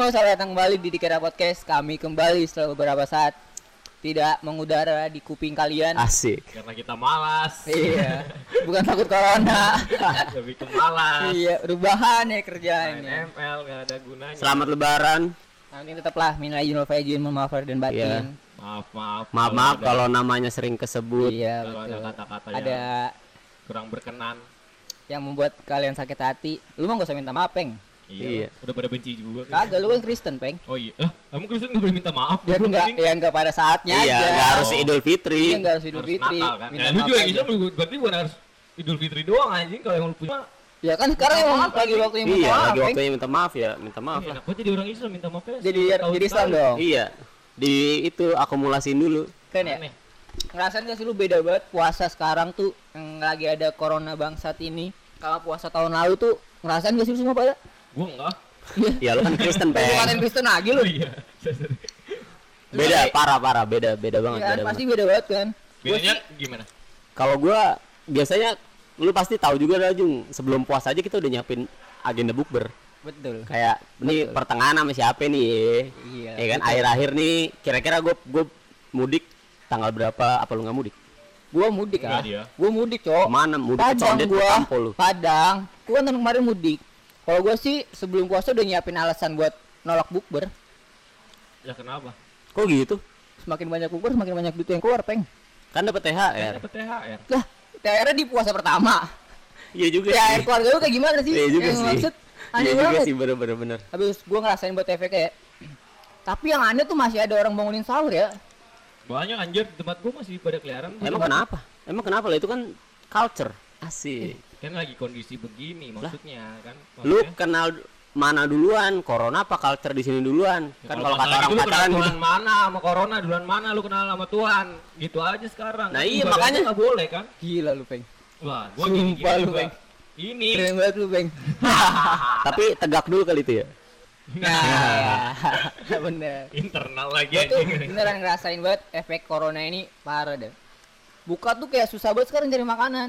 semua, selamat datang kembali di Dikira Podcast. Kami kembali setelah beberapa saat tidak mengudara di kuping kalian. Asik. karena kita malas Iya, bukan takut corona. lebih ke malas iya, rebahan ya main kerjaannya. ML gak ada gunanya Selamat lebaran. Nanti tetaplah minal aidin wal faizin, mohon maaf dan batin. Iya. maaf maaf Maaf maaf ada- kalau namanya sering kesebut. Iya, kalau ada betul. kata-kata Ada yang kurang berkenan yang membuat kalian sakit hati. Lu mah gak usah minta maaf, Peng. Iya, Iya. udah pada benci juga kan? Kagak, lu kan Kristen, Peng. oh iya eh, kamu Kristen nggak boleh minta maaf Biar Goblok, enggak ya enggak pada saatnya Iya, aja. nggak harus Oh. Idul Fitri. Iya, enggak harus Idul harus Fitri. Natal kan Minta ya, lu juga. Islam lu- berarti bukan harus Idul Fitri doang anjing kalau yang lu punya Ya kan sekarang emang lagi waktunya minta Iya, maaf, lagi Peng. waktunya minta maaf ya, minta maaf Iya, lah. enak jadi orang Islam minta maaf ya Jadi jadi Islam dong. Iya. Di itu akumulasiin dulu. Kan ya? Ngerasain gak sih lu beda banget puasa sekarang tuh yang lagi ada corona bangsat ini sama puasa tahun lalu tuh ngerasain gak sih lu semua pada? Gua enggak Ya lu kan Kristen, Lu bukan. Kristen lagi lu. oh iya Beda, parah parah, beda beda banget, Iya kan beda pasti banget. beda banget kan. Bedanya gimana Kalau gua biasanya lu pasti tahu juga lah Jung, sebelum puasa aja kita udah nyiapin agenda bukber. betul. Kayak ini Betul. pertengahan sama siapa nih? Iya. Ya kan akhir-akhir nih kira-kira gue gue mudik tanggal berapa apa lu nggak mudik? Gua mudik Enggak ah. dia. Gua mudik, Cok. Ke mana mudik ke Padang gua. Padang. Gua kan kemarin mudik. Kalau gua sih sebelum puasa udah nyiapin alasan buat nolak bukber. ya kenapa Kok gitu? Semakin banyak bukber semakin banyak duit yang keluar, Peng. Kan dapat THR. dapat THR Lah, THR di puasa pertama. Iya juga THR sih. keluarga lu kayak gimana sih? Iya juga Yang sih. Maksud, aneh Iya juga banget. sih bener-bener bener. Habis gua ngerasain buat TVK ya. Tapi yang aneh tuh masih ada orang bangunin sahur ya. banyak anjir di tempat gua masih pada keliaran Emang kenapa? Emang kenapa lah itu kan culture. Asik. Kan lagi kondisi begini maksudnya kan Lu Maksudnya, kenal mana duluan? Corona apa culture di sini duluan? ya Kan kalau kata orang lu pacaran gitu. mana sama corona duluan mana lu kenal sama Tuhan gitu aja sekarang Nah, Kan iya, ibadah makanya. nggak boleh kan Gila lu, Peng. wah gua gini, gini lu. Bang. ini Keren banget lu, Peng. Tapi tegak dulu kali itu ya. Nah, bener. internal lagi anjing beneran ngerasain banget efek corona ini parah deh. Buka tuh kayak susah banget sekarang cari makanan.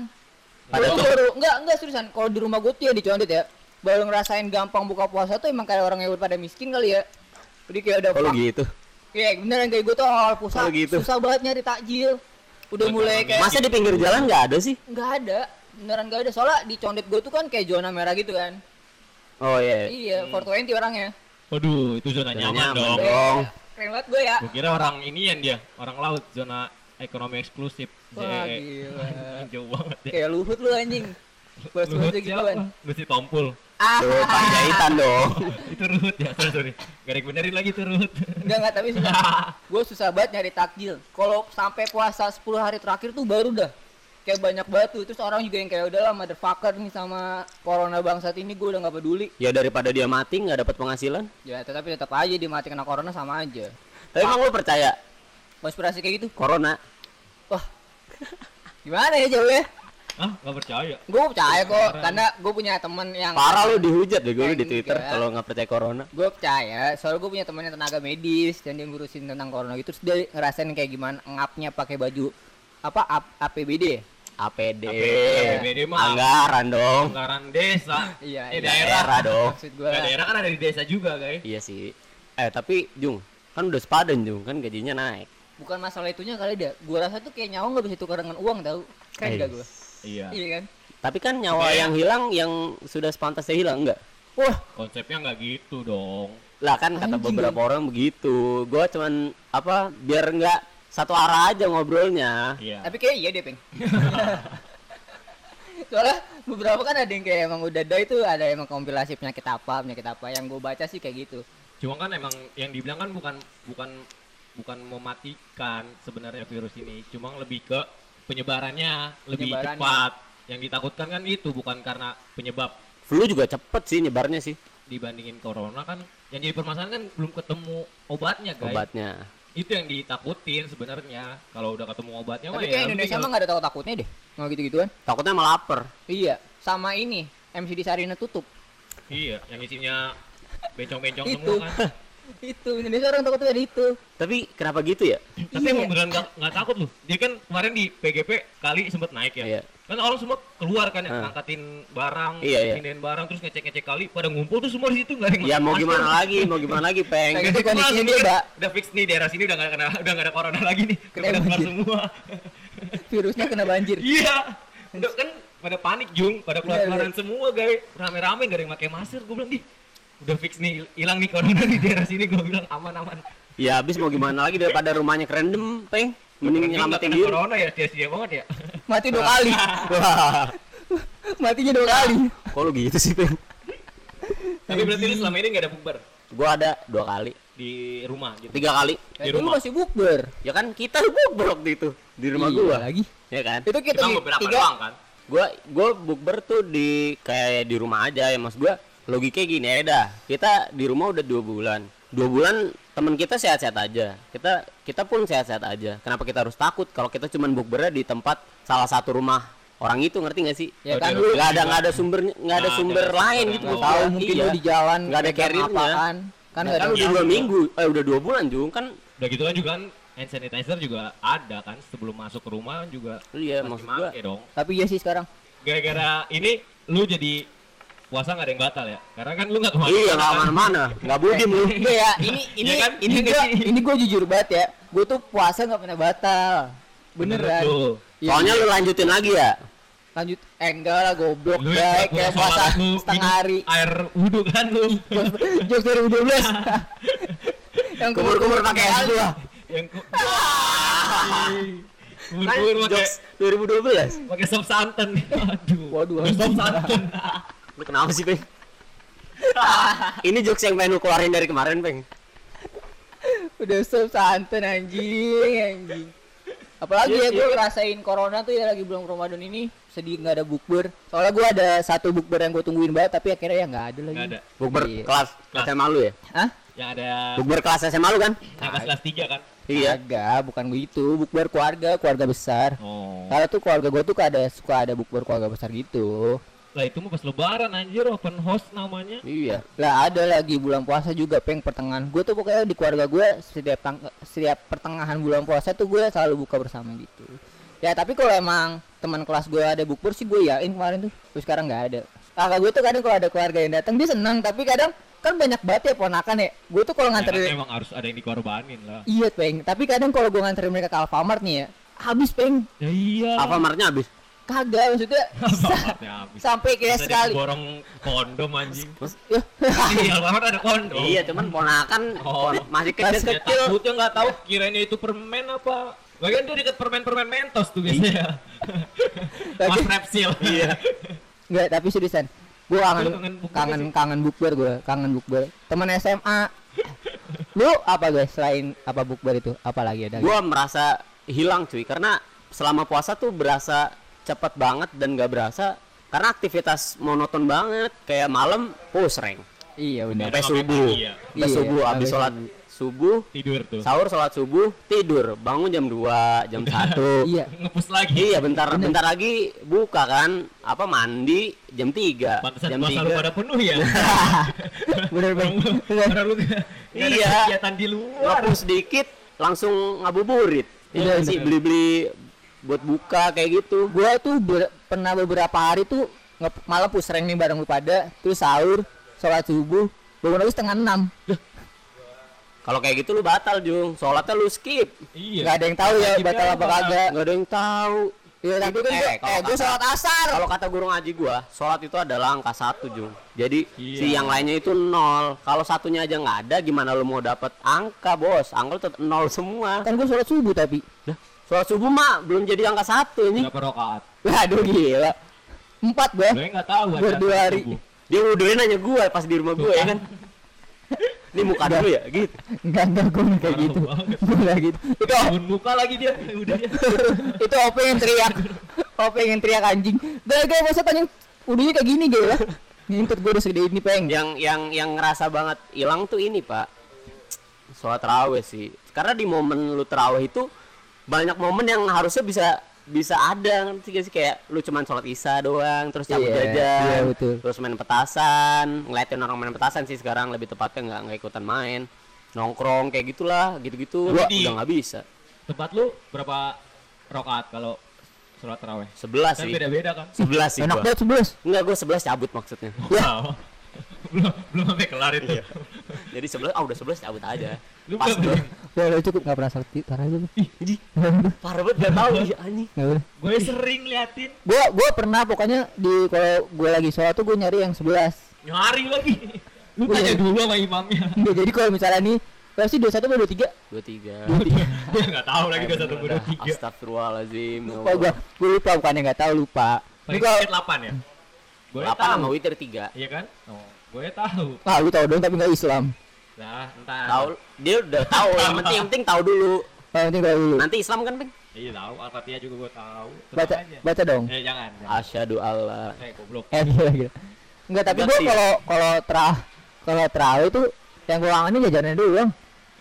Pada Gua tuh baru enggak enggak seriusan. Kalau di rumah gue tuh ya di Condet ya. Baru ngerasain gampang buka puasa tuh emang kayak orang yang pada miskin kali ya. Jadi kayak udah Kalau fuck. gitu. Kayak beneran kayak gue tuh awal puasa Oh, gitu. susah banget nyari takjil. Udah mulai kayak Masa di pinggir jalan nggak ada sih? nggak ada. Beneran nggak ada. Soalnya di Condet gue tuh kan kayak zona merah gitu kan. Oh iya. Iya, 420 orangnya. waduh itu zona nyaman, nyaman dong dong. Keren banget gue ya. gua kira orang ini yang dia orang laut zona ekonomi eksklusif Wah, JE. gila. jauh banget ya Kayak luhut lu anjing. Bos-bos Luhut gitu siapa? kan. Lucy Tompul Ah, Tuh panjaitan dong. itu Ruhut ya sorry sorry gak ada benerin lagi tuh Ruhut enggak enggak tapi gue susah banget nyari takjil. Kalau sampai puasa 10 hari terakhir tuh baru dah kayak banyak batu terus orang juga yang kayak udahlah motherfucker nih sama corona bangsat ini gue udah nggak peduli Ya daripada dia mati nggak dapat penghasilan. ya tetapi tetap aja dia mati kena corona sama aja Tapi emang lu percaya konspirasi kayak gitu corona? Wah gimana ya jauhnya ah gak percaya gue percaya kok karena gue punya temen yang Parah lu dihujat deh gue lu di. Twitter kalau nggak percaya corona. gue percaya soalnya gue punya temen yang tenaga medis dan dia ngurusin tentang corona gitu terus dia ngerasain kayak gimana ngapnya pakai baju apa ap- APBD ya? APD. APD mah. Anggaran dong. anggaran desa Iya, eh iya. daerah Daerah dong. maksud gue Nggak, daerah kan ada di desa juga guys Iya sih. Eh tapi Jung, kan udah sepadan Jung, kan gajinya naik. Bukan masalah itunya kali dah gue rasa tuh kayak nyawa nggak bisa tukar dengan uang tau. Keren Eh. gak gue iya. Iya kan? Tapi kan nyawa Oke. yang hilang yang sudah sepantasnya hilang enggak? wah. Konsepnya nggak gitu dong. Lah kan kata Anjing, beberapa orang begitu. Gua cuman apa biar nggak satu arah aja ngobrolnya. iya. Tapi kayak iya deh peng soalnya beberapa kan ada yang kayak emang udah ada itu ada emang kompilasi penyakit apa penyakit apa. Yang gue baca sih kayak gitu. Cuma kan emang yang dibilang kan bukan bukan bukan mematikan sebenarnya virus ini cuma lebih ke penyebarannya lebih Penyebarannya. cepat. Yang ditakutkan kan itu bukan karena penyebab. Flu juga cepet sih nyebarnya sih. Dibandingin corona kan yang jadi permasalahan kan belum ketemu obatnya guys. Obatnya. itu yang ditakutin sebenarnya. Kalau udah ketemu obatnya mah tapi ya kayak Indonesia mah gak ada takut takutnya deh. Mau gitu gituan Takutnya malah lapar. iya sama ini MCD Sarina tutup. Iya yang isinya bencong-bencong semua kan itu Indonesia orang takutnya ada itu Tapi kenapa gitu ya? tapi Iya. emang beneran nggak nggak takut loh dia kan kemarin di PGP kali sempet naik ya Iya. kan orang semua keluar kan ya ngangkatin barang Iya, iya. barang terus ngecek ngecek kali pada ngumpul tuh semua di situ nggak ada yang Ya mau gimana lagi, mau gimana lagi, peng. Kayak gitu Wah, kondisinya ini dia, kan Mbak. udah fix nih daerah sini udah nggak kena udah nggak ada corona lagi nih Kena udah keluar banjir. semua Virusnya kena banjir. iya udah kan pada panik jung pada keluar Iya, keluaran semua guys rame-rame gak ada yang pakai masker gue bilang ih udah fix nih hilang nih corona di daerah sini gue bilang aman aman Ya habis mau gimana lagi daripada rumahnya kerendam, peng. Mending nyelamatin diri. corona ya sia-sia banget ya Mati dua kali. Wah, Matinya dua kali. kok lu gitu sih, peng? tapi berarti lu selama ini nggak ada bukber Gua ada dua kali, di rumah gitu tiga kali. Di Itu lu rumah. masih bukber. Ya kan kita bukber waktu itu di rumah Iya, gua. lagi. Ya kan? Itu kita, kita di- beberapa tiga doang kan Gua gua bukber tuh di kayak di rumah aja ya mas gua. Logikanya gini ya dah. Kita di rumah udah dua bulan. Dua bulan teman kita sehat-sehat aja. Kita kita pun sehat-sehat aja. Kenapa kita harus takut kalau kita cuman bukbernya di tempat salah satu rumah orang itu ngerti gak sih? Ya kan lu nggak ada nggak ada sumber nggak ada ada sumber lain gitu tahu mungkin Iya. lu di jalan nggak ada carrier-nya. apa kan. Kan Nah, kan ada udah dua minggu eh udah dua bulan Jung kan udah gitu kan juga kan hand sanitizer juga ada kan sebelum masuk ke rumah juga iya masih maksud gua dong Tapi iya sih sekarang. gara-gara ini lu jadi puasa nggak ada yang batal ya? Karena kan lu nggak ke mana iya nggak mana-mana nggak budim lu. Enggak ya, ini ini Iya kan? ini Iya gua sih? ini gua jujur banget ya. Gua tuh puasa nggak pernah batal. Beneran. tuh Iya. soalnya lu lanjutin lagi ya? Lanjut eh enggak lah goblok. Lu yang kayak puasa setengah hari. air wudhu kan lu? Jokes 2012 yang kumur-kumur pakai es buah yang ku- kan kumur-kumur pakai jokes 2012 pakai sop santan. Aduh. Waduh, sop santan lu kenapa sih peng ini jokes yang pengen lu keluarin dari kemarin peng udah sub santan anjing anjing apalagi Iya, ya gue iya. ngerasain corona tuh ya lagi bulan Ramadan ini sedih nggak ada bukber soalnya gue ada satu bukber yang gue tungguin banget tapi akhirnya ya nggak ada lagi nggak ada bukber Iya. kelas Kelas. SMA lu ya Hah? yang ada bukber kelas SMA lu kan yang kelas kelas tiga kan iya Agak, bukan begitu. Bukber keluarga, keluarga besar. oh Kalau tuh keluarga gue tuh ada suka ada bukber keluarga besar gitu. Lah itu mah pas lebaran anjir open house namanya iya Lah ada lagi bulan puasa juga peng pertengahan. Gue tuh pokoknya di keluarga gue setiap tang- setiap pertengahan bulan puasa tuh gue selalu buka bersama gitu. Ya tapi kalau emang teman kelas gue ada bukber sih gue yakin kemarin tuh. Terus sekarang nggak ada. Kakak gue tuh kadang kalau ada keluarga yang datang dia senang tapi kadang kan banyak banget ya ponakan ya. Gue tuh kalau Ya, nganterin emang harus ada yang dikorbanin lah iya peng. Tapi kadang kalau gue nganterin mereka ke Alfamart nih ya habis peng ya iya apa martnya habis kagak maksudnya sampai dia sekali borong kondom anjing Ya, iya Alfamart ada kondom iya cuman ponakan Oh. masih Masih kecil Ya, kecil takutnya nggak tahu kiranya itu permen apa Lagian dia deket permen-permen mentos tuh biasanya. Mas Repsil. Iya. Enggak, tapi seriusan. Gue kangen kangen bukber kangen bukber gue, kangen bukber. Teman SMA. Lu apa guys selain apa bukber itu? Apa lagi ada? gua merasa hilang cuy karena selama puasa tuh berasa cepet banget dan gak berasa karena aktivitas monoton banget kayak malam push rank Iya benar. sampai Ada subuh iya. sampai Iya, subuh sampai habis sholat subuh Tidur tuh. sahur sholat subuh tidur bangun jam 2 jam 1 Iya. Ngepus lagi. iya bentar bentar lagi buka kan apa mandi jam 3 Pantesan jam puasa lu pada penuh ya. Bener bener. Lu Iya. kegiatan di luar. ngapus sedikit langsung ngabuburit Iya, ya sih bener. beli-beli buat buka kayak gitu Gue tuh ber- pernah beberapa hari tuh nge- malam push rank nih bareng lu pada, terus sahur, sholat subuh, bangun lagi setengah enam. kalau kayak gitu lu batal Jung sholatnya lu skip Iya. Gak ada yang tahu ya Wajibnya batal apa kagak. nggak ada yang tahu Iya tapi kan Eh, gue, eh, gue sholat asar. kalau kata guru ngaji gua sholat itu adalah angka satu Jung jadi Iya. si yang lainnya itu nol kalau satunya aja nggak ada gimana lu mau dapat angka bos angka tetap nol semua Kan gue sholat subuh tapi. Dah, sholat subuh mah belum jadi angka satu ini Berapa rakaat? Waduh gila. Empat gue. Gue nggak tahu. Gua acara dua hari. subuh. dia wuduin nanya gua pas di rumah gua ya kan ini muka dulu ya gitu Enggak enggak gue kayak gitu. Gue gitu. Itu muka lagi dia. Udah. itu OP yang teriak. OP yang teriak anjing. Gara-gara masa tanya udahnya kayak gini gila. Ngintut gue udah segede ini peng. yang yang yang ngerasa banget hilang tuh ini pak sholat terawih sih karena di momen lu terawih itu banyak momen yang harusnya bisa bisa ada ngerti gak sih kayak lu cuman sholat isya doang terus cabut Iya, jajan iya, betul. terus main petasan ngeliatin orang main petasan sih sekarang lebih tepatnya nggak nggak ikutan main nongkrong kayak gitulah gitu-gitu udah nggak bisa Tempat lu berapa rakaat kalau sholat taraweh? 11 Kan sih. beda-beda kan? 11 sih Enak banget sebelas. Enggak, gua 11 cabut maksudnya. Ya. Wow. belum belum sampai kelar itu. Jadi 11 ah udah 11 cabut aja. Lu Pas gua Ya udah cukup nggak pernah sakit tarawih lu. Ih, parah banget gak tahu ya anjing. Boleh. Gue sering liatin Gua gua pernah pokoknya di kalau gua lagi sholat tuh gua nyari yang sebelas. nyari lagi. Lu Oh, tanya iya. dulu sama imamnya. Nggak, jadi kalau misalnya nih versi 21 atau 23 23. Dia nggak tahu lagi Eh, dua satu bener dua dah. tiga. Astagfirullahaladzim. ya lupa gua Allah. gua lupa bukannya nggak tahu lupa ini Paling kalau sedikit 8 ya? Gue Apa tahu. sama witir 3? Iya kan? Oh, gue tahu. ah lu tahu dong tapi nggak Islam Nah, entar. Tahu dia udah tahu yang penting yang penting tahu dulu. Ah, nanti tahu dulu Nanti Islam kan, Peng? Iya tahu, Al-Fatihah juga gue tahu. Tenang baca aja. baca dong Eh jangan. jangan. Asyhadu Allah. Eh goblok. eh gila gila enggak tapi sih. kalau kalau terah kalau terawih tuh yang gua kangenin jajanannya dulu bang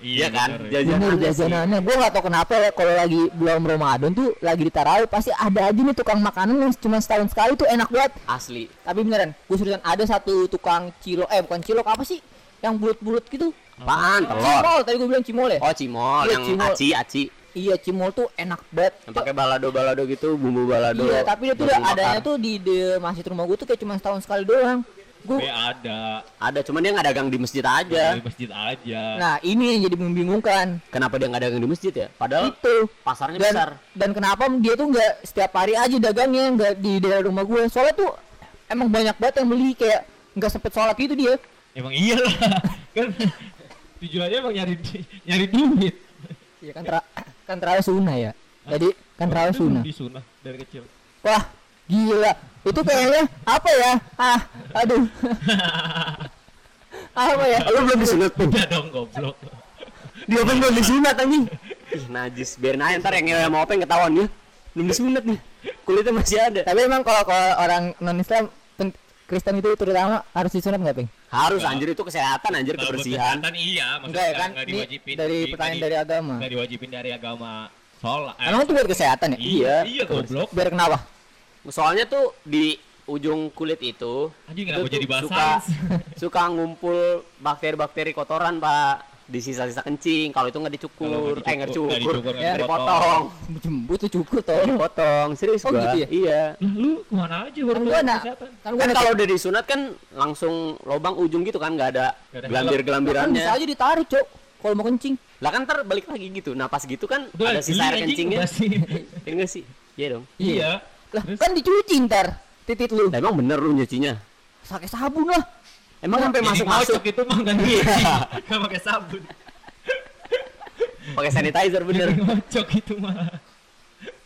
Iya kan? iya. Jajan- Bener Jajanannya gua nggak tahu kenapa ya kalau lagi bulan Ramadan tuh lagi di tarawih pasti ada aja nih tukang makanan yang cuma setahun sekali tuh enak banget Asli. tapi beneran gue seriusan ada satu tukang cilok eh bukan cilok apa sih yang bulut-bulut gitu Apaan? Telur. cimol tadi gue bilang cimol ya Oh, cimol Iya, yang cimol. aci aci. iya cimol tuh enak banget Yang pakai balado-balado gitu, bumbu balado. iya tapi dia tuh adanya tuh di, di masjid rumah gue tuh kayak cuma setahun sekali doang gue ada. ada, cuman dia nggak dagang di masjid Ya. aja. Di masjid aja. nah ini yang jadi membingungkan Kenapa dia nggak dagang di masjid ya? Padahal itu pasarnya dan besar. dan kenapa dia tuh nggak setiap hari aja dagangnya nggak di daerah rumah gue soalnya tuh emang banyak banget yang beli kayak nggak sempet sholat gitu dia Emang iyalah. kan tujuannya emang nyari nyari duit. iya kan tra kan terawih sunnah ya jadi kan terawih sunnah Di sunnah dari kecil. wah gila itu kayaknya apa ya ah aduh apa ya Lu belum disunat, Peng? Udah dong goblok. Dia Openg belum disunat anjing. Ih, najis. Biarin aja ntar yang ngewe sama Openg ketahuan ya. Belum disunat nih. Kulitnya masih ada. tapi emang kalau kalau orang non Islam Kristen itu terutama harus disunat nggak peng Harus anjir itu kesehatan anjir Kalau buat kebersihan. kesehatan iya, maksudnya enggak ya kan? Nggak ini diwajibin. dari Di- pertanyaan nggak dari di- agama. nggak diwajibin dari agama sholat. Eh, emang itu buat kesehatan ya? Iya, iya. goblok. biar kenapa? Soalnya tuh di ujung kulit itu Anjing itu jadi suka suka ngumpul bakteri-bakteri kotoran pak di sisa-sisa kencing kalau itu nggak dicukur. Eh nggak dicukur, dipotong. jembut tuh cukup toh. Dipotong serius Oh, gua. gitu ya? iya. Lu ke mana aja baru kan kan kan kalau udah disunat kan langsung lobang ujung gitu kan nggak ada gelambir kan gelambirannya bisa aja ditarik cok kalau mau kencing. Lah kan ntar balik lagi gitu. Napas gitu kan ada sisa air kencingnya. basi. ya enggak sih? Iya dong. Iya. lah kan dicuci ntar titit lu. Emang bener lu nyucinya? Pakai sabun lah emang sampai Jadi masuk masuk ngocok itu mah kan Iya. Nggak pakai sabun. pakai sanitizer bener. Ngocok itu mah.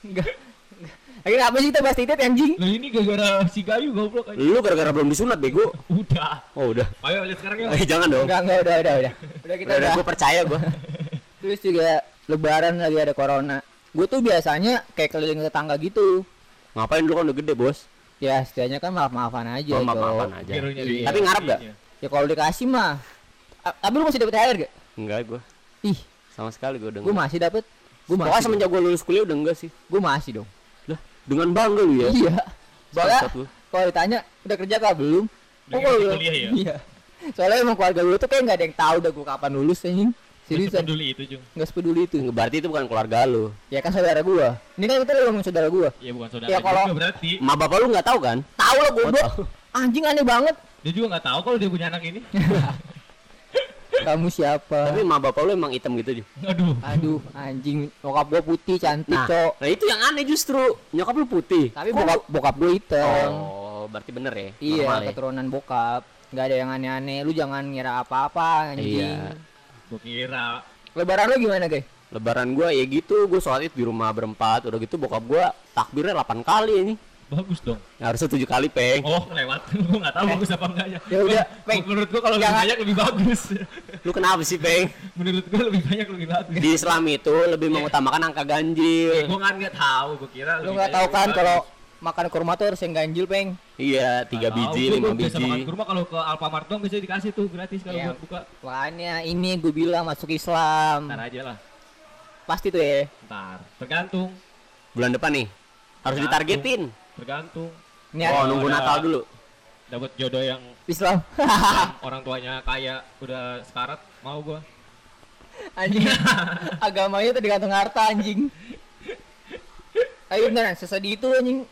enggak lagi apa sih kita bahas titit anjing? Lah ini gara-gara si Gayu goblok aja. lu gara-gara belum disunat bego. Udah. oh udah. Ayo lihat sekarang yuk. eh jangan dong. Enggak enggak udah udah udah. Udah kita udah, udah gue percaya gue terus juga lebaran lagi ada corona. Gue tuh biasanya kayak keliling tetangga gitu. Ngapain lu kan udah gede bos ya setidaknya kan maaf maafan aja oh, maaf Cok. maafan aja. Lu Iya. tapi ngarep gak duitnya. ya kalau dikasih mah. A- tapi lu masih dapet THR gak enggak gue ih. Sama sekali gue udah gue masih dapet. Gue pokoknya masih semenjak gue lulus kuliah udah enggak sih. Gue masih dong. Lah dengan bangga lu ya? Iya. Soalnya Bangsat lu. kalau ditanya udah kerja kah? Belum. Udah kalau ngerti lu- kuliah ya? iya. Soalnya emang keluarga gue tuh kayak nggak ada yang tahu udah gue kapan lulus anjing. Nggak seriusan? Sepeduli itu, Jung. nggak sepeduli itu? Berarti itu bukan keluarga lu. Ya kan saudara gue ini kan kita lagi ngomong saudara gue Ya bukan saudara Ya, kalau- juga berarti. ma bapak lu nggak tahu kan? Tahu Oh, tahu. anjing aneh banget. Dia juga nggak tahu kalau dia punya anak ini. kamu siapa? Tapi ma bapak lu emang hitam gitu Ju. Aduh. aduh anjing. Bokap gue putih cantik nah, cok. nah itu yang aneh justru. Nyokap lu putih. Tapi Kok bokap bokap gue hitam. Oh berarti bener ya? Iya Normal ya? keturunan bokap. Nggak ada yang aneh-aneh. Lu jangan ngira apa-apa anjing. Iya. Gua kira lebaran lu gimana guys lebaran gua ya gitu gua sholat id di rumah berempat udah gitu bokap gua takbirnya 8 kali ini bagus dong. Ya, harusnya tujuh kali peng Oh, lewat. gua nggak tahu bagus apa enggaknya. Ya udah, Peng. Menurut gua kalau lebih banyak lebih bagus. lu kenapa sih peng Menurut gua lebih banyak lebih bagus. di Islam itu lebih mengutamakan angka Eh, ganjil gua kan nggak tahu, gua kira lu banyak tahu kan kalau makan kurma tuh harus yang ganjil peng iya tiga Nggak biji lima biji makan kurma kalau ke Alfamart doang biasanya dikasih tuh gratis kalau Iya. buat buka. makanya ini gue bilang masuk Islam Ntar aja lah. pasti tuh ya Ntar. Tergantung. bulan depan nih harus Tergantung. ditargetin Tergantung. niat oh Oh, nunggu ada- Natal dulu Dapat jodoh yang Islam yang orang tuanya kaya udah sekarat mau gua. anjing agamanya tuh digantung harta anjing Ayo beneran sesedih itu anjing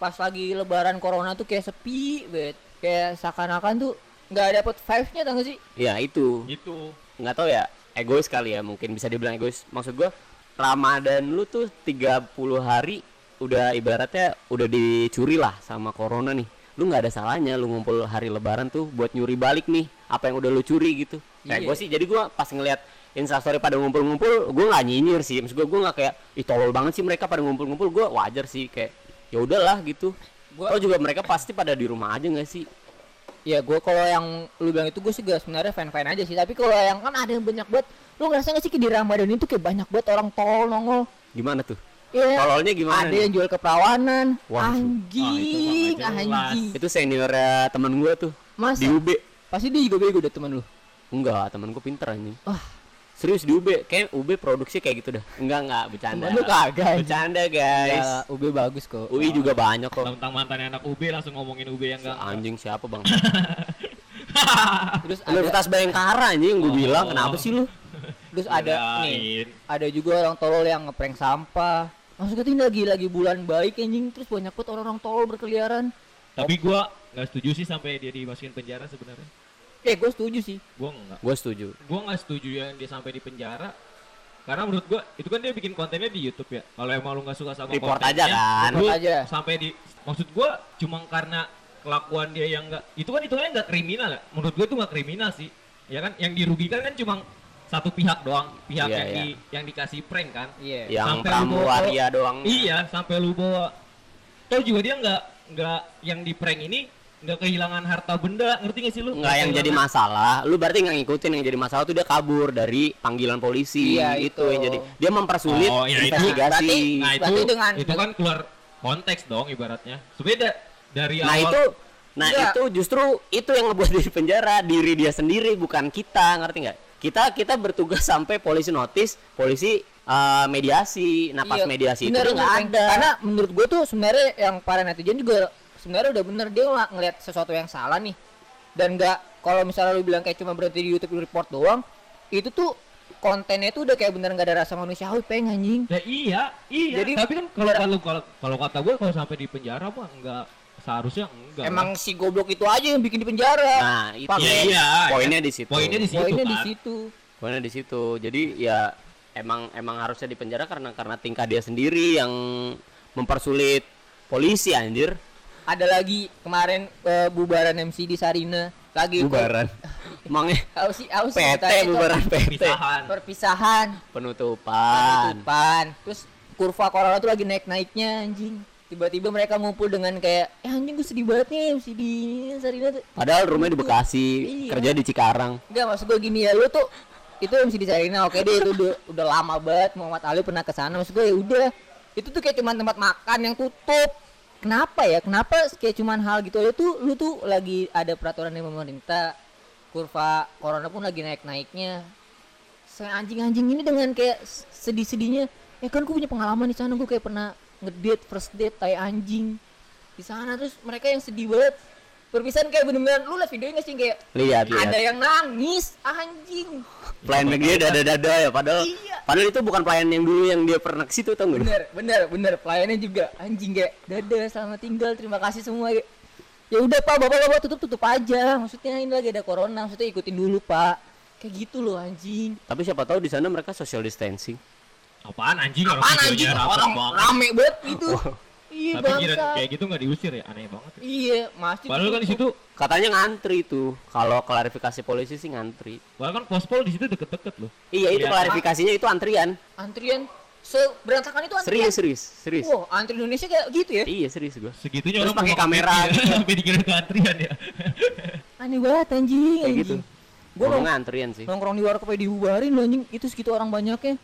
pas lagi lebaran corona tuh kayak sepi banget. Kayak seakan-akan tuh nggak dapet vibes-nya tau gak sih? ya itu Gitu. nggak tahu ya egois kali ya mungkin bisa dibilang egois maksud gua Ramadan lu tuh 30 hari udah ibaratnya udah dicuri lah sama corona nih lu nggak ada salahnya lu ngumpul hari lebaran tuh buat nyuri balik nih apa yang udah lu curi gitu kayak Iya. gue sih jadi gua pas ngeliat instastory pada ngumpul-ngumpul gua nggak nyinyir sih maksud gua gua nggak kayak ih tolol banget sih mereka pada ngumpul-ngumpul gua wajar sih kayak ya udahlah gitu Gua- Gua juga mereka pasti pada di rumah aja nggak sih Ya gue kalau yang lu bilang itu gue sih gak sebenarnya fan-fan aja sih. Tapi kalau yang kan ada yang banyak banget. Lu ngerasa gak sih di Ramadan itu kayak banyak banget orang tol nongol. gimana tuh Iya. tololnya gimana Ada nih? yang jual keperawanan. Wah, anjing, itu nggak anjing. itu seniornya temen gua tuh Masa? di UB Pasti dia juga bego deh teman lu. Enggak, temen gue pinter anjing. Wah. Serius di UB, kayak UB produksi kayak gitu dah. Enggak, enggak, bercanda. Lu kagak. Bercanda, guys. Ya, UB bagus kok. UI juga banyak kok. Tentang mantannya anak UB langsung ngomongin UB yang enggak. Anjing siapa, Bang? Terus ada, Universitas Bayangkara anjing gue Oh. bilang, kenapa sih lu? terus ada nih. Kirain. Ada juga orang tolol yang ngeprank sampah. Maksudnya ini lagi lagi bulan baik anjing terus banyak banget orang-orang tolol berkeliaran. Tapi gua nggak setuju sih sampai dia dimasukin penjara sebenarnya. Eh gue setuju sih. Gua enggak. Gue setuju. Gua nggak setuju yang dia sampai di penjara. Karena menurut gua itu kan dia bikin kontennya di YouTube ya. Kalau emang lu nggak suka sama Report kontennya, aja kan. lu Report aja. Sampai di maksud gua cuma karena kelakuan dia yang enggak itu kan hitungannya nggak kriminal ya. Menurut gua itu nggak kriminal sih. Ya kan yang dirugikan kan cuma satu pihak doang, pihak Iya, yang iya. di yang dikasih prank kan. Iya. Yang Sampai lu pramuwaria doang. Iya, sampai lu bawa. Tahu juga dia nggak nggak yang di prank ini nggak kehilangan harta benda, ngerti gak sih lu? Enggak yang jadi masalah, lu berarti nggak ngikutin yang jadi masalah tuh dia kabur dari panggilan polisi Iya, itu itu. yang jadi dia mempersulit Oh, ya itu. investigasi. Berarti- Nah itu Berarti dengan- itu kan keluar konteks dong ibaratnya. Sebeda dari Nah awal. itu Nah Enggak. itu justru itu yang ngebuat dia di penjara diri dia sendiri bukan kita ngerti nggak? Kita kita bertugas sampai polisi notis, polisi eh, mediasi. Nah pas Iya, mediasi bener, itu dia nggak ada. Karena menurut gue tuh sebenarnya yang para netizen juga sebenarnya udah bener dia ng- ngeliat sesuatu yang salah nih dan nggak kalau misalnya lu bilang kayak cuma berhenti di YouTube report doang itu tuh kontennya tuh udah kayak bener nggak ada rasa manusiawi pengen anjing Ya iya, iya. Jadi- tapi kan kalau kalau kalau kalau kata gue kalau sampai di penjara mah enggak seharusnya enggak. emang si goblok itu aja yang bikin di penjara Nah itu Pakai- Iya, iya. poinnya di situ. Poinnya di situ. poinnya di situ Poinnya di situ. Jadi ya emang emang harusnya di penjara karena karena tingkah dia sendiri yang mempersulit polisi anjir. Ada lagi kemarin eh, bubaran MC di Sarina lagi Bubaran. Emangnya tahu sih PT bubaran PT. Pisahan. perpisahan Penutupan. penutupan terus kurva corona tuh lagi naik naiknya anjing tiba-tiba mereka ngumpul dengan kayak eh anjing gue sedih banget nih MC di Sarina tuh Padahal rumahnya di Bekasi, Iya. kerja di Cikarang. enggak maksud gue gini ya lu tuh itu MC di Sarina oke deh itu udah, udah lama banget Muhammad Ali pernah ke sana maksud gue ya udah itu tuh kayak cuman tempat makan yang tutup kenapa ya? Kenapa kayak cuman hal gitu aja tuh lu tuh lagi ada peraturan dari pemerintah kurva corona pun lagi naik naiknya anjing-anjing ini dengan kayak sedih-sedihnya ya kan gue punya pengalaman di sana gue kayak pernah ngedate first date kayak anjing. Di sana terus mereka yang sedih banget perpisahan kayak bener-bener lu liat videonya gak sih kayak Lihat, ada lihat. yang nangis anjing. Pelayan dia dada-dada ya padahal Iya. padahal itu bukan pelayan yang dulu yang dia pernah ke situ tau gak? bener bener bener. Pelayannya juga anjing kayak dadah selamat tinggal terima kasih semua kayak, ya udah pak bapak bapak tutup tutup aja. Maksudnya ini lagi ada corona maksudnya ikutin dulu pak. Kayak gitu loh anjing. Tapi siapa tahu di sana mereka social distancing. Apaan anjing? Apaan anjing? orang rame banget gitu iya Tapi kira bangsa kayak gitu nggak diusir ya, aneh banget. ya. iya masih Padahal kan di situ, Katanya ngantri tuh. Kalau klarifikasi polisi sih ngantri. padahal kan pospol di situ deket-deket loh. Iya itu klarifikasinya itu antrian. antrian seberantakan itu antrian Serius serius serius. wow antri Indonesia kayak gitu ya Iya serius gua. Segitunya Terus orang pakai kamera makan gitu. Sampai dikira itu antrian ya. aneh banget anjing Kayak anjing gitu. Gua Ngomongnya antrian sih. nongkrong di warkop kayak dibubarin loh anjing itu segitu orang banyaknya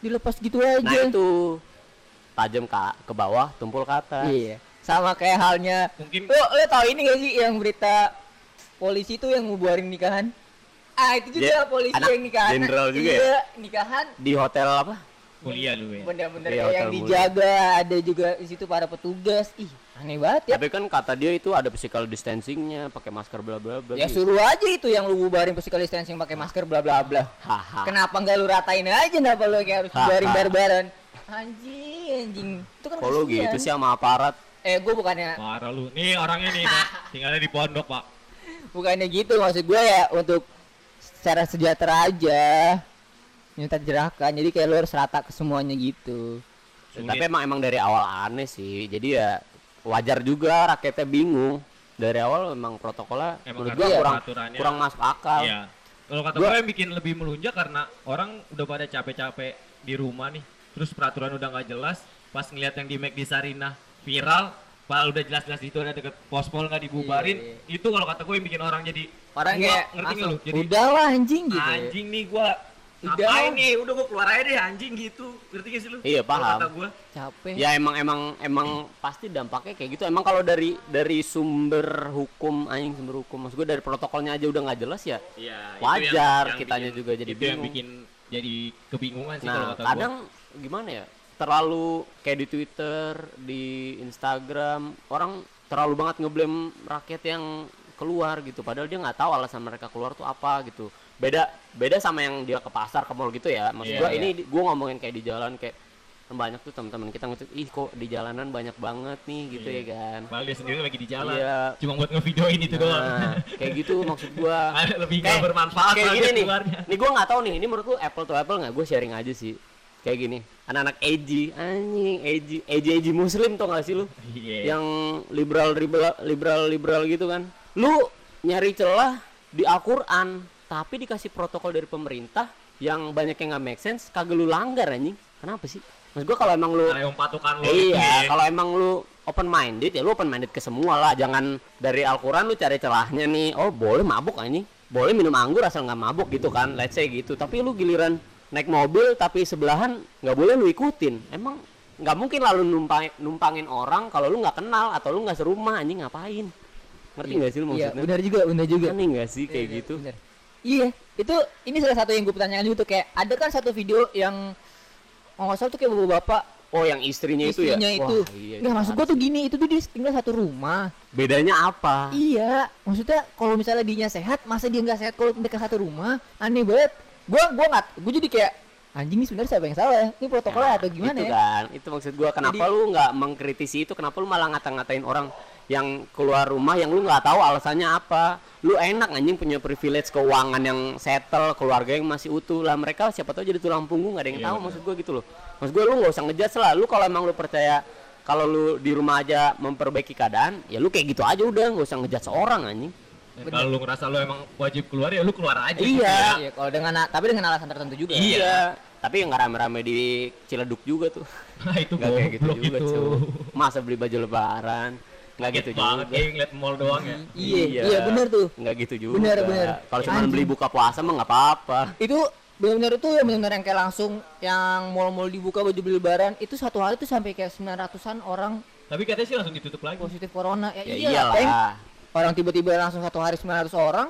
dilepas gitu aja Nah itu tajam ke ke bawah, tumpul ke atas. Iya. Sama kayak halnya Mungkin Lo, lo tau ini gak sih yang berita polisi tuh yang ngubarin nikahan? Ah itu juga Dia polisi anak yang nikahan. jenderal juga ya? iya, nikahan Di hotel apa? kuliah lu ya. bener-bener Iya, kayak yang dijaga, ada juga di situ para petugas. Ih, aneh banget ya. Tapi kan kata dia itu ada physical distancingnya, pakai masker bla bla bla. Ya gitu. suruh aja itu yang lu bubarin physical distancing pakai masker bla bla bla. Haha. Kenapa nggak lu ratain aja kenapa lu kayak harus Ha, bubarin barbaran? Anjing anjing itu kan Kalau gitu sih sama aparat. eh gue bukannya Parah lu. Nih orangnya nih, Pak. Tinggalnya di pondok, Pak. bukannya gitu maksud gue ya untuk secara sejahtera aja minta jerakan jadi kayak lu harus rata ke semuanya gitu Sulit. Tapi emang emang dari awal aneh sih. Jadi ya wajar juga rakyatnya bingung. Dari awal emang protokolnya Emang menurut gua kurang kurang masuk akal. Iya. Kalau kata Gua- gue yang bikin lebih melunjak karena orang udah pada capek-capek di rumah nih. Terus peraturan udah nggak jelas. Pas ngeliat yang di McD Sarinah viral, Pak udah jelas-jelas itu ada deket pospol nggak dibubarin. Iya, Itu kalau kata gue yang bikin orang jadi orang gua- kayak ngerti nggak lu? Jadi udahlah anjing gitu anjing nih gua Udah. ngapain nih? Udah gua keluar aja deh anjing gitu. Ngerti gak sih lu? Iya, Kalau paham. Kata gua. capek Ya emang emang emang pasti dampaknya kayak gitu. Emang kalau dari dari sumber hukum anjing sumber hukum maksud gue dari protokolnya aja udah nggak jelas ya. Iya, itu Wajar, yang- yang kitanya bikin- juga jadi itu yang bingung. bikin jadi kebingungan sih kalau Nah, kata gua. Gimana ya? Terlalu kayak di Twitter, di Instagram, orang terlalu banget ngeblame rakyat yang keluar gitu. Padahal dia nggak tahu alasan mereka keluar tuh apa gitu. Beda beda sama yang dia ke pasar ke mall gitu ya. Maksud Iya, gua iya. ini di- gua ngomongin kayak di jalan kayak banyak tuh teman-teman kita ngetik ih kok di jalanan banyak banget nih gitu Iya. ya kan. Padahal dia sendiri lagi di jalan. Iya. Cuma buat ngevideoin itu doang. Nah, kayak gitu maksud gua. Lebih nggak bermanfaat kayak gini nih. keluarnya. Nih gua nggak tahu nih, ini menurut lu apple to apple nggak? Gue sharing aja sih. Kayak gini, anak-anak edgy, anjing, edgy, edgy, edgy muslim tau gak sih lu? Iya. Yang liberal, liberal, liberal, liberal gitu kan? Lu nyari celah di Al-Quran, tapi dikasih protokol dari pemerintah yang banyak yang nggak make sense, kagak lu langgar anjing. Kenapa sih? Maksud gua kalau emang lu yang patokan itu Iya, ya. kalau emang lu open minded ya lu open minded ke semua lah. Jangan dari Al-Qur'an lu cari celahnya nih. Oh, boleh mabuk anjing. Boleh minum anggur asal nggak mabuk gitu kan. Let's say gitu. Tapi lu giliran naik mobil tapi sebelahan nggak boleh lu ikutin. Emang nggak mungkin lalu numpang, numpangin orang kalau lu nggak kenal atau lu nggak serumah anjing ngapain? Ngerti nggak sih lu iya maksudnya? benar juga benar juga Aneh nggak sih kayak Iya, gitu? bener. Iya, itu ini salah satu yang gue pertanyakan juga tuh kayak ada kan satu video yang oh nggak salah tuh kayak bapak-bapak Oh, yang istrinya, itu ya? istrinya itu. Wah, iya, Nggak, maksud gue tuh gini, itu tuh dia tinggal satu rumah. Bedanya apa? Iya, maksudnya kalau misalnya dia sehat, masa dia nggak sehat kalau dekat satu rumah? Aneh banget. Gua gua nggak, gue jadi kayak anjing ini sebenarnya siapa yang salah ya? Ini protokolnya atau gimana itu ya? kan. Itu maksud gua kenapa Jadi- lu nggak mengkritisi itu? Kenapa lu malah ngata-ngatain orang yang keluar rumah yang lu nggak tahu alasannya apa? Lu enak anjing punya privilege keuangan yang settle keluarga yang masih utuh. Lah mereka siapa tahu jadi tulang punggung nggak ada yang Iya, tahu benar. maksud gua gitu loh. Maksud gua lu nggak usah ngejudge lah. Lu kalau emang lu percaya kalau lu di rumah aja memperbaiki keadaan ya lu kayak gitu aja udah nggak usah ngejudge seorang anjing Dan Kalau lu ngerasa lu emang wajib keluar ya lu keluar aja. Iya. Iya, kalau dengan tapi dengan alasan tertentu juga. Iya. tapi yang nggak rame-rame di Ciledug juga tuh Nah, itu nggak kayak gitu juga itu. masa beli baju lebaran nggak gitu banget juga kayak ngeliat mall doang ya. Iya, iya bener tuh. nggak gitu juga Bener, bener. kalau cuma beli buka puasa mah nggak apa-apa Itu benar-benar itu yang benar-benar yang kayak langsung yang mall-mall dibuka baju beli lebaran itu satu hari tuh sampai kayak 900-an orang Tapi katanya sih langsung ditutup lagi. positif corona. Ya, ya iya, Peng. iyalah Orang tiba-tiba langsung satu hari 900 orang.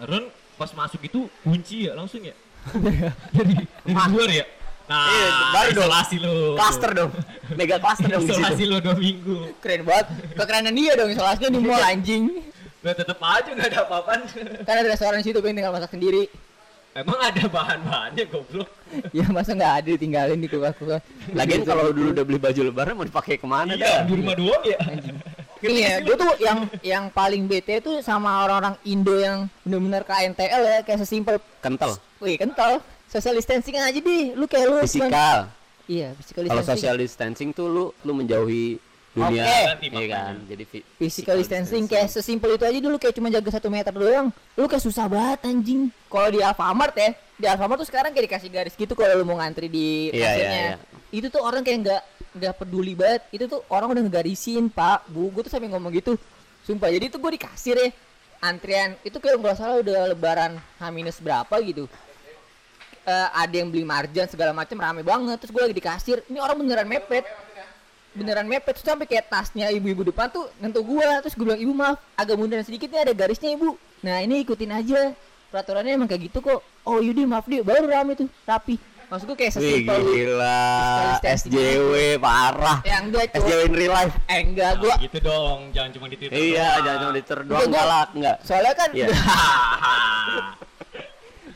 Ron pas masuk itu kunci ya langsung ya. dari dari luar ya. Nah, Iya, baru dong. isolasi lu. cluster dong mega cluster dong Isolasi lu dua minggu. Keren banget. Kekerenan dia dong isolasinya di mall anjing. Nah, tetep aja nggak ada apa-apaan. Kan ada restoran di situ pengen tinggal masak sendiri. Emang ada bahan-bahannya goblok. Ya masa nggak ada ditinggalin di kulkas-kulkas. lagian kalau dulu udah beli baju lebaran mau dipakai ke mana Iya, dah di rumah doang ya. Ini ya, gue tuh yang yang paling bete tuh sama orang-orang Indo yang bener-bener KNTL ya, kayak sesimpel, kental. Wih kental, social distancing aja deh, lu kayak lu fisikal. Iya physical kalau distancing, social distancing tuh lu lu menjauhi dunia Oke. iya kan? Jadi fi- physical distancing kayak sesimpel itu aja dulu kayak cuma jaga satu meter doang, lu kayak susah banget anjing. Kalau di Alfamart ya, di Alfamart tuh sekarang kayak dikasih garis gitu kalau lu mau ngantri di Iya, kasirnya. iya, iya. Itu tuh orang kayak nggak nggak peduli banget, itu tuh orang udah ngegarisin pak, bu, gue tuh sampai ngomong gitu, sumpah. Jadi tuh gue di kasir ya, antrian itu kayak nggak salah udah lebaran H minus berapa gitu. Eh, ada yang beli marjan segala macam rame banget. Terus gue lagi di kasir. Ini orang beneran mepet. Beneran mepet. Terus sampai kayak tasnya ibu-ibu depan tuh nentu gua. Terus gue bilang ibu maaf agak munduran sedikit nih ada garisnya ibu. Nah ini ikutin aja. Peraturannya emang kayak gitu kok. Oh yaudah maaf deh baru rame tuh rapi maksud gue kayak Wih sesimpel gila. SJW parah. Ya enggak cuy. SJW in real life. Eh enggak gua Nah, gitu dong, jangan cuma di Twitter. iya doang. jangan cuma di Twitter doang Enggak, gua- galak enggak. soalnya kan Iya.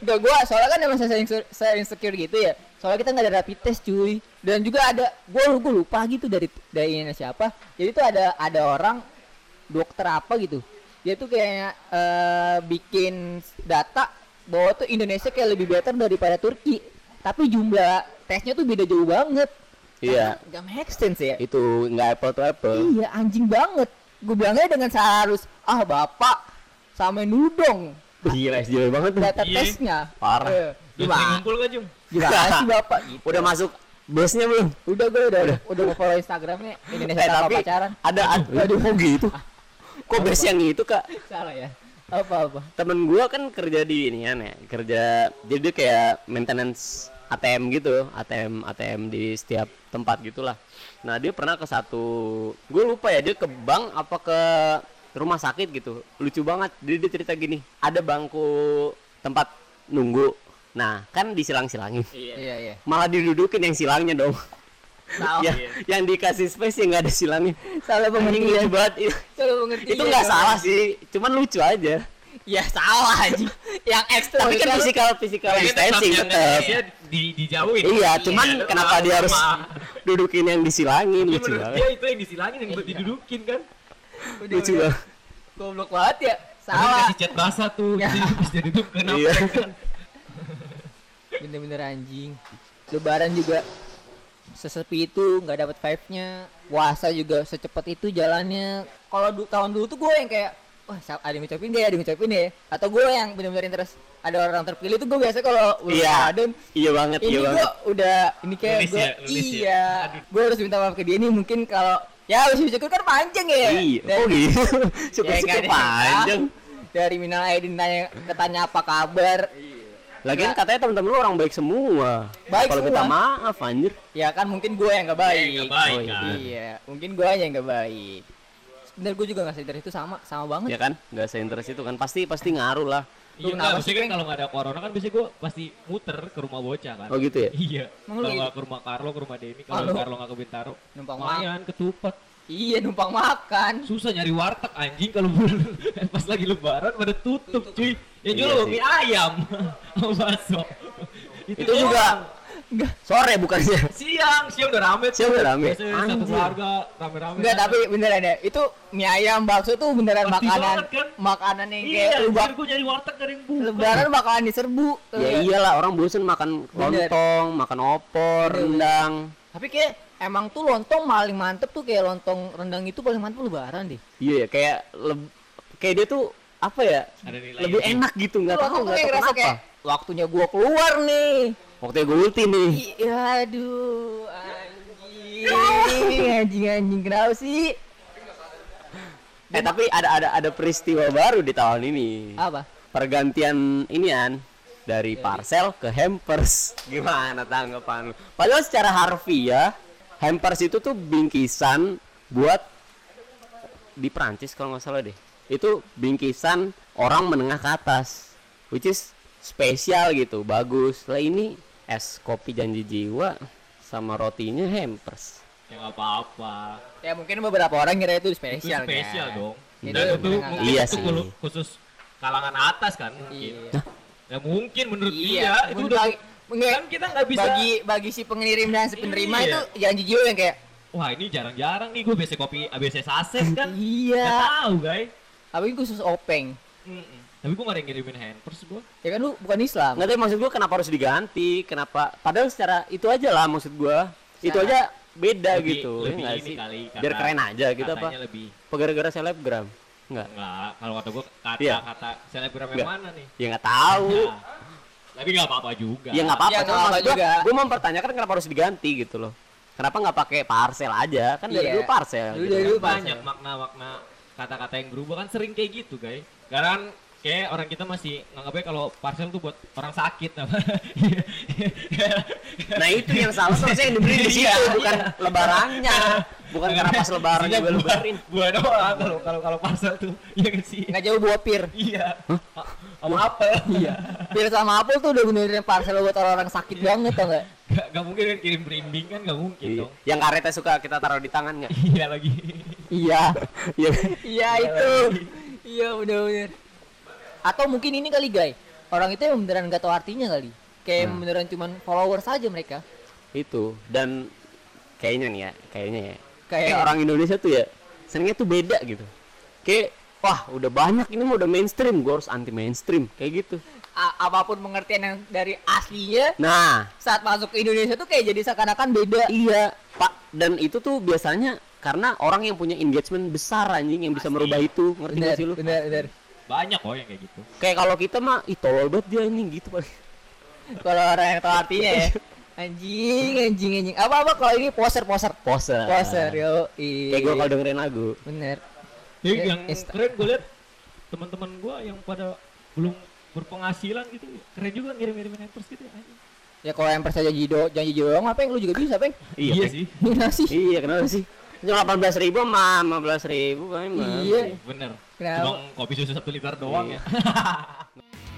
enggak gua soalnya kan emang saya insecure, saya insecure gitu ya. Soalnya kita nggak ada rapid test cuy. Dan juga ada gue gue lupa gitu dari dari ini siapa. Jadi tuh ada ada orang dokter apa gitu. Dia tuh kayak eh, bikin data bahwa tuh Indonesia kayak lebih better daripada Turki tapi jumlah tesnya tuh beda jauh banget Iya. Gak make sense ya Itu nggak apple to apple. Iya anjing banget. Gue bilangnya dengan seharus ah bapak samain dulu dong Gila, SJW banget tuh. data Iya. tesnya. Parah. Eh, Udah sering gimana? ngumpul gak Jung? Gimana sih bapak? Gitu. Udah masuk busnya belum? Udah gue udah udah, udah mau follow Instagramnya Indonesia Eh, tapi pacaran. ada ad- aduh kok gitu? Kok base yang itu kak? Salah ya. Apa apa? Temen gua kan kerja di ini ya, kerja jadi dia kayak maintenance ATM gitu, ATM ATM di setiap tempat gitulah. Nah dia pernah ke satu, gue lupa ya dia ke bank apa ke rumah sakit gitu, lucu banget. Jadi dia cerita gini, ada bangku tempat nunggu. Nah kan disilang-silangin, Iya iya. malah didudukin yang silangnya dong. Ya, yang dikasih space yang nggak ada silangnya. Salah pengertian. lucu banget. Itu- Salah pengertian. Itu nggak salah sih, cuman lucu aja. Ya salah anjing. Yang ekstra Tapi kan itu- physical physical distancing tetap. Indonesia di dijauhin. Iya, cuman Iya, kenapa dia harus sama. dudukin yang disilangin Tapi lucu banget. dia itu yang disilangin yang buat didudukin kan. Udah, Lucu udah. banget. Goblok banget ya. Salah. dikasih cat basah tuh, Ya. jadi bisa ditutup kenapa Iya. kan? Bener-bener anjing. Lebaran juga sesepi itu nggak dapat vibe-nya. Puasa juga secepat itu jalannya. Kalau du- tahun dulu tuh gue yang kayak wah ada yang ngucapin deh, ada yang ngucapin deh. Atau gue yang bener-bener interest ada orang terpilih tuh gue biasa kalau Iya. Ramadan Iya banget, ini iya gue banget. udah ini kayak gue ya, ya. iya gue harus minta maaf ke dia nih mungkin kalau ya harus syukur kan panjang ya Iya, oh gitu. Ya, ada yang panjang. dari minal aidin tanya ketanya apa kabar Lagian katanya teman-teman lu orang baik semua. Baik Kalau minta maaf anjir. ya kan mungkin gue yang gak baik Nggak baik Oh, iya. kan. iya mungkin gue aja yang gak baik sebenarnya gue juga nggak sadar itu sama sama banget Ya kan? Enggak seinterest itu kan pasti pasti ngaruh lah. Iya, kenapa sih, kan kalau nggak ada corona kan biasanya gue pasti muter ke rumah bocah kan. Oh gitu ya? Iya. Kalau gitu? nggak ke rumah Carlo, ke rumah Denny, Ah, kalau lu? Carlo nggak ke Bintaro, numpang makan lumayan ketupat. iya numpang makan Susah nyari warteg anjing kalau pas lagi lebaran pada tutup cuy. Yang jual Iya mie ayam sama bakso. Itu juga enggak sore bukannya. siang, siang udah rame. Siang udah rame. Biasanya satu keluarga rame-rame. enggak tapi beneran ya itu mie ayam bakso tuh beneran Pasti makanan banget, kan? makanan yang Iya, kayak lu bak gue nyari warteg yang buka. lebaran bakalan diserbu Ya iyalah orang bosen makan Bener. lontong, makan opor, Bener, rendang. tapi kayak emang tuh lontong paling mantep tuh kayak lontong rendang itu paling mantep lebaran deh Iya ya kayak leb- kayak dia tuh apa ya? Ada nilai Lebih lebih. enak gitu nggak tahu nggak kayak tahu kenapa. kayak waktunya gua keluar nih Waktu gue ulti nih. Iya, aduh, anjing, anjing, anjing, kenapa sih? Eh tapi ada ada ada peristiwa baru di tahun ini. Apa? Pergantian inian dari parcel ke hampers. Gimana tanggapan lu? Padahal secara harfiah hampers itu tuh bingkisan buat di Prancis kalau nggak salah deh. Itu bingkisan orang menengah ke atas, which is spesial gitu, bagus. Lah ini es kopi janji jiwa sama rotinya hampers. Ya nggak apa-apa. Ya mungkin beberapa orang kira itu Itu spesial, spesial kan? dong. Itu Dan itu mungkin Iya itu sih. khusus kalangan atas kan mungkin. Iya. Ya mungkin menurut Iya, dia itu udah kan kita nggak bisa Bagi bagi si pengirim dan si penerima Iya. itu janji jiwa yang kayak wah ini jarang-jarang nih gue biasa kopi ABC saset kan iya. nggak tahu guys Apa ini khusus openg? Mm-mm. tapi gue gak ada yang ngirimin hampers gue Ya kan lu bukan Islam. Nggak tahu maksud gua kenapa harus diganti? Kenapa? Padahal secara itu aja lah maksud gua. Itu aja beda Lebih- gitu. ya lebih nggak ini sih? kali, Biar kata- keren aja gitu apa? lebih gara-gara selebgram? Enggak. enggak kalau kata gue kata Iya. kata selebgram yang mana nih Ya nggak tahu. Nah, tapi nggak apa-apa juga Ya nggak apa-apa. Ya, Cuma maksud gua, juga. gua mempertanyakan kenapa harus diganti gitu loh. Kenapa nggak pakai parcel aja? Kan dari Iya. dulu parcel. Dulu gitu dari kan. dulu banyak parcel. makna-makna kata-kata yang berubah kan sering kayak gitu guys. Karena kayak orang kita masih nganggapnya kalau parcel tuh buat orang sakit apa Nah itu yang salah tuh harusnya yang dibeli di situ Iya, bukan lebarannya. Bukan karena pas lebaran Isinya juga lebarin. buah doang kalau kalau kalau parcel tuh iya kan sih Nggak jauh buah pir. iya sama apel iya Pir sama apel tuh udah benerin parcel buat orang-orang sakit banget tau nggak? Gak, gak mungkin kan kirim berinding kan gak mungkin Iya. dong Yang karetnya suka kita taruh di tangan nggak? iya lagi Iya. Iya. Iya itu. Iya bener-bener. Atau mungkin ini kali guys. Orang itu yang beneran gak tahu artinya kali. Kayak Hmm. beneran cuman followers aja mereka. itu dan kayaknya nih ya kayaknya ya Kayak- kayak orang Indonesia tuh ya senengnya tuh beda gitu kayak wah udah banyak ini mah udah mainstream gue harus anti mainstream kayak gitu A- apa pun pengertian yang dari aslinya nah saat masuk ke Indonesia tuh kayak jadi seakan-akan beda. iya pak dan itu tuh biasanya karena orang yang punya engagement besar anjing yang bisa merubah itu ngerti Bener, gak sih lu bener, bener. Banyak kok yang kayak gitu kayak kalau kita mah ih tolol banget dia anjing gitu paling Kalau orang yang tahu artinya ya. Anjing, anjing, anjing. Apa apa kalau ini poser, poser. poser Poser, yo. kayak gue kalau dengerin lagu Bener. Ya, Ya, yang insta- keren gue liat teman-teman gue yang pada belum berpenghasilan gitu keren juga ngirim-ngirim hampers gitu ya anjing. Ya kalau yang percaya janji do, janji doang apa yang lu juga bisa, Peng? iya Peng. sih Gila sih. iya kenapa sih cuma delapan belas ribu sama lima belas ribu kan Iya. bener? Cuma kopi susu satu liter doang Iya. ya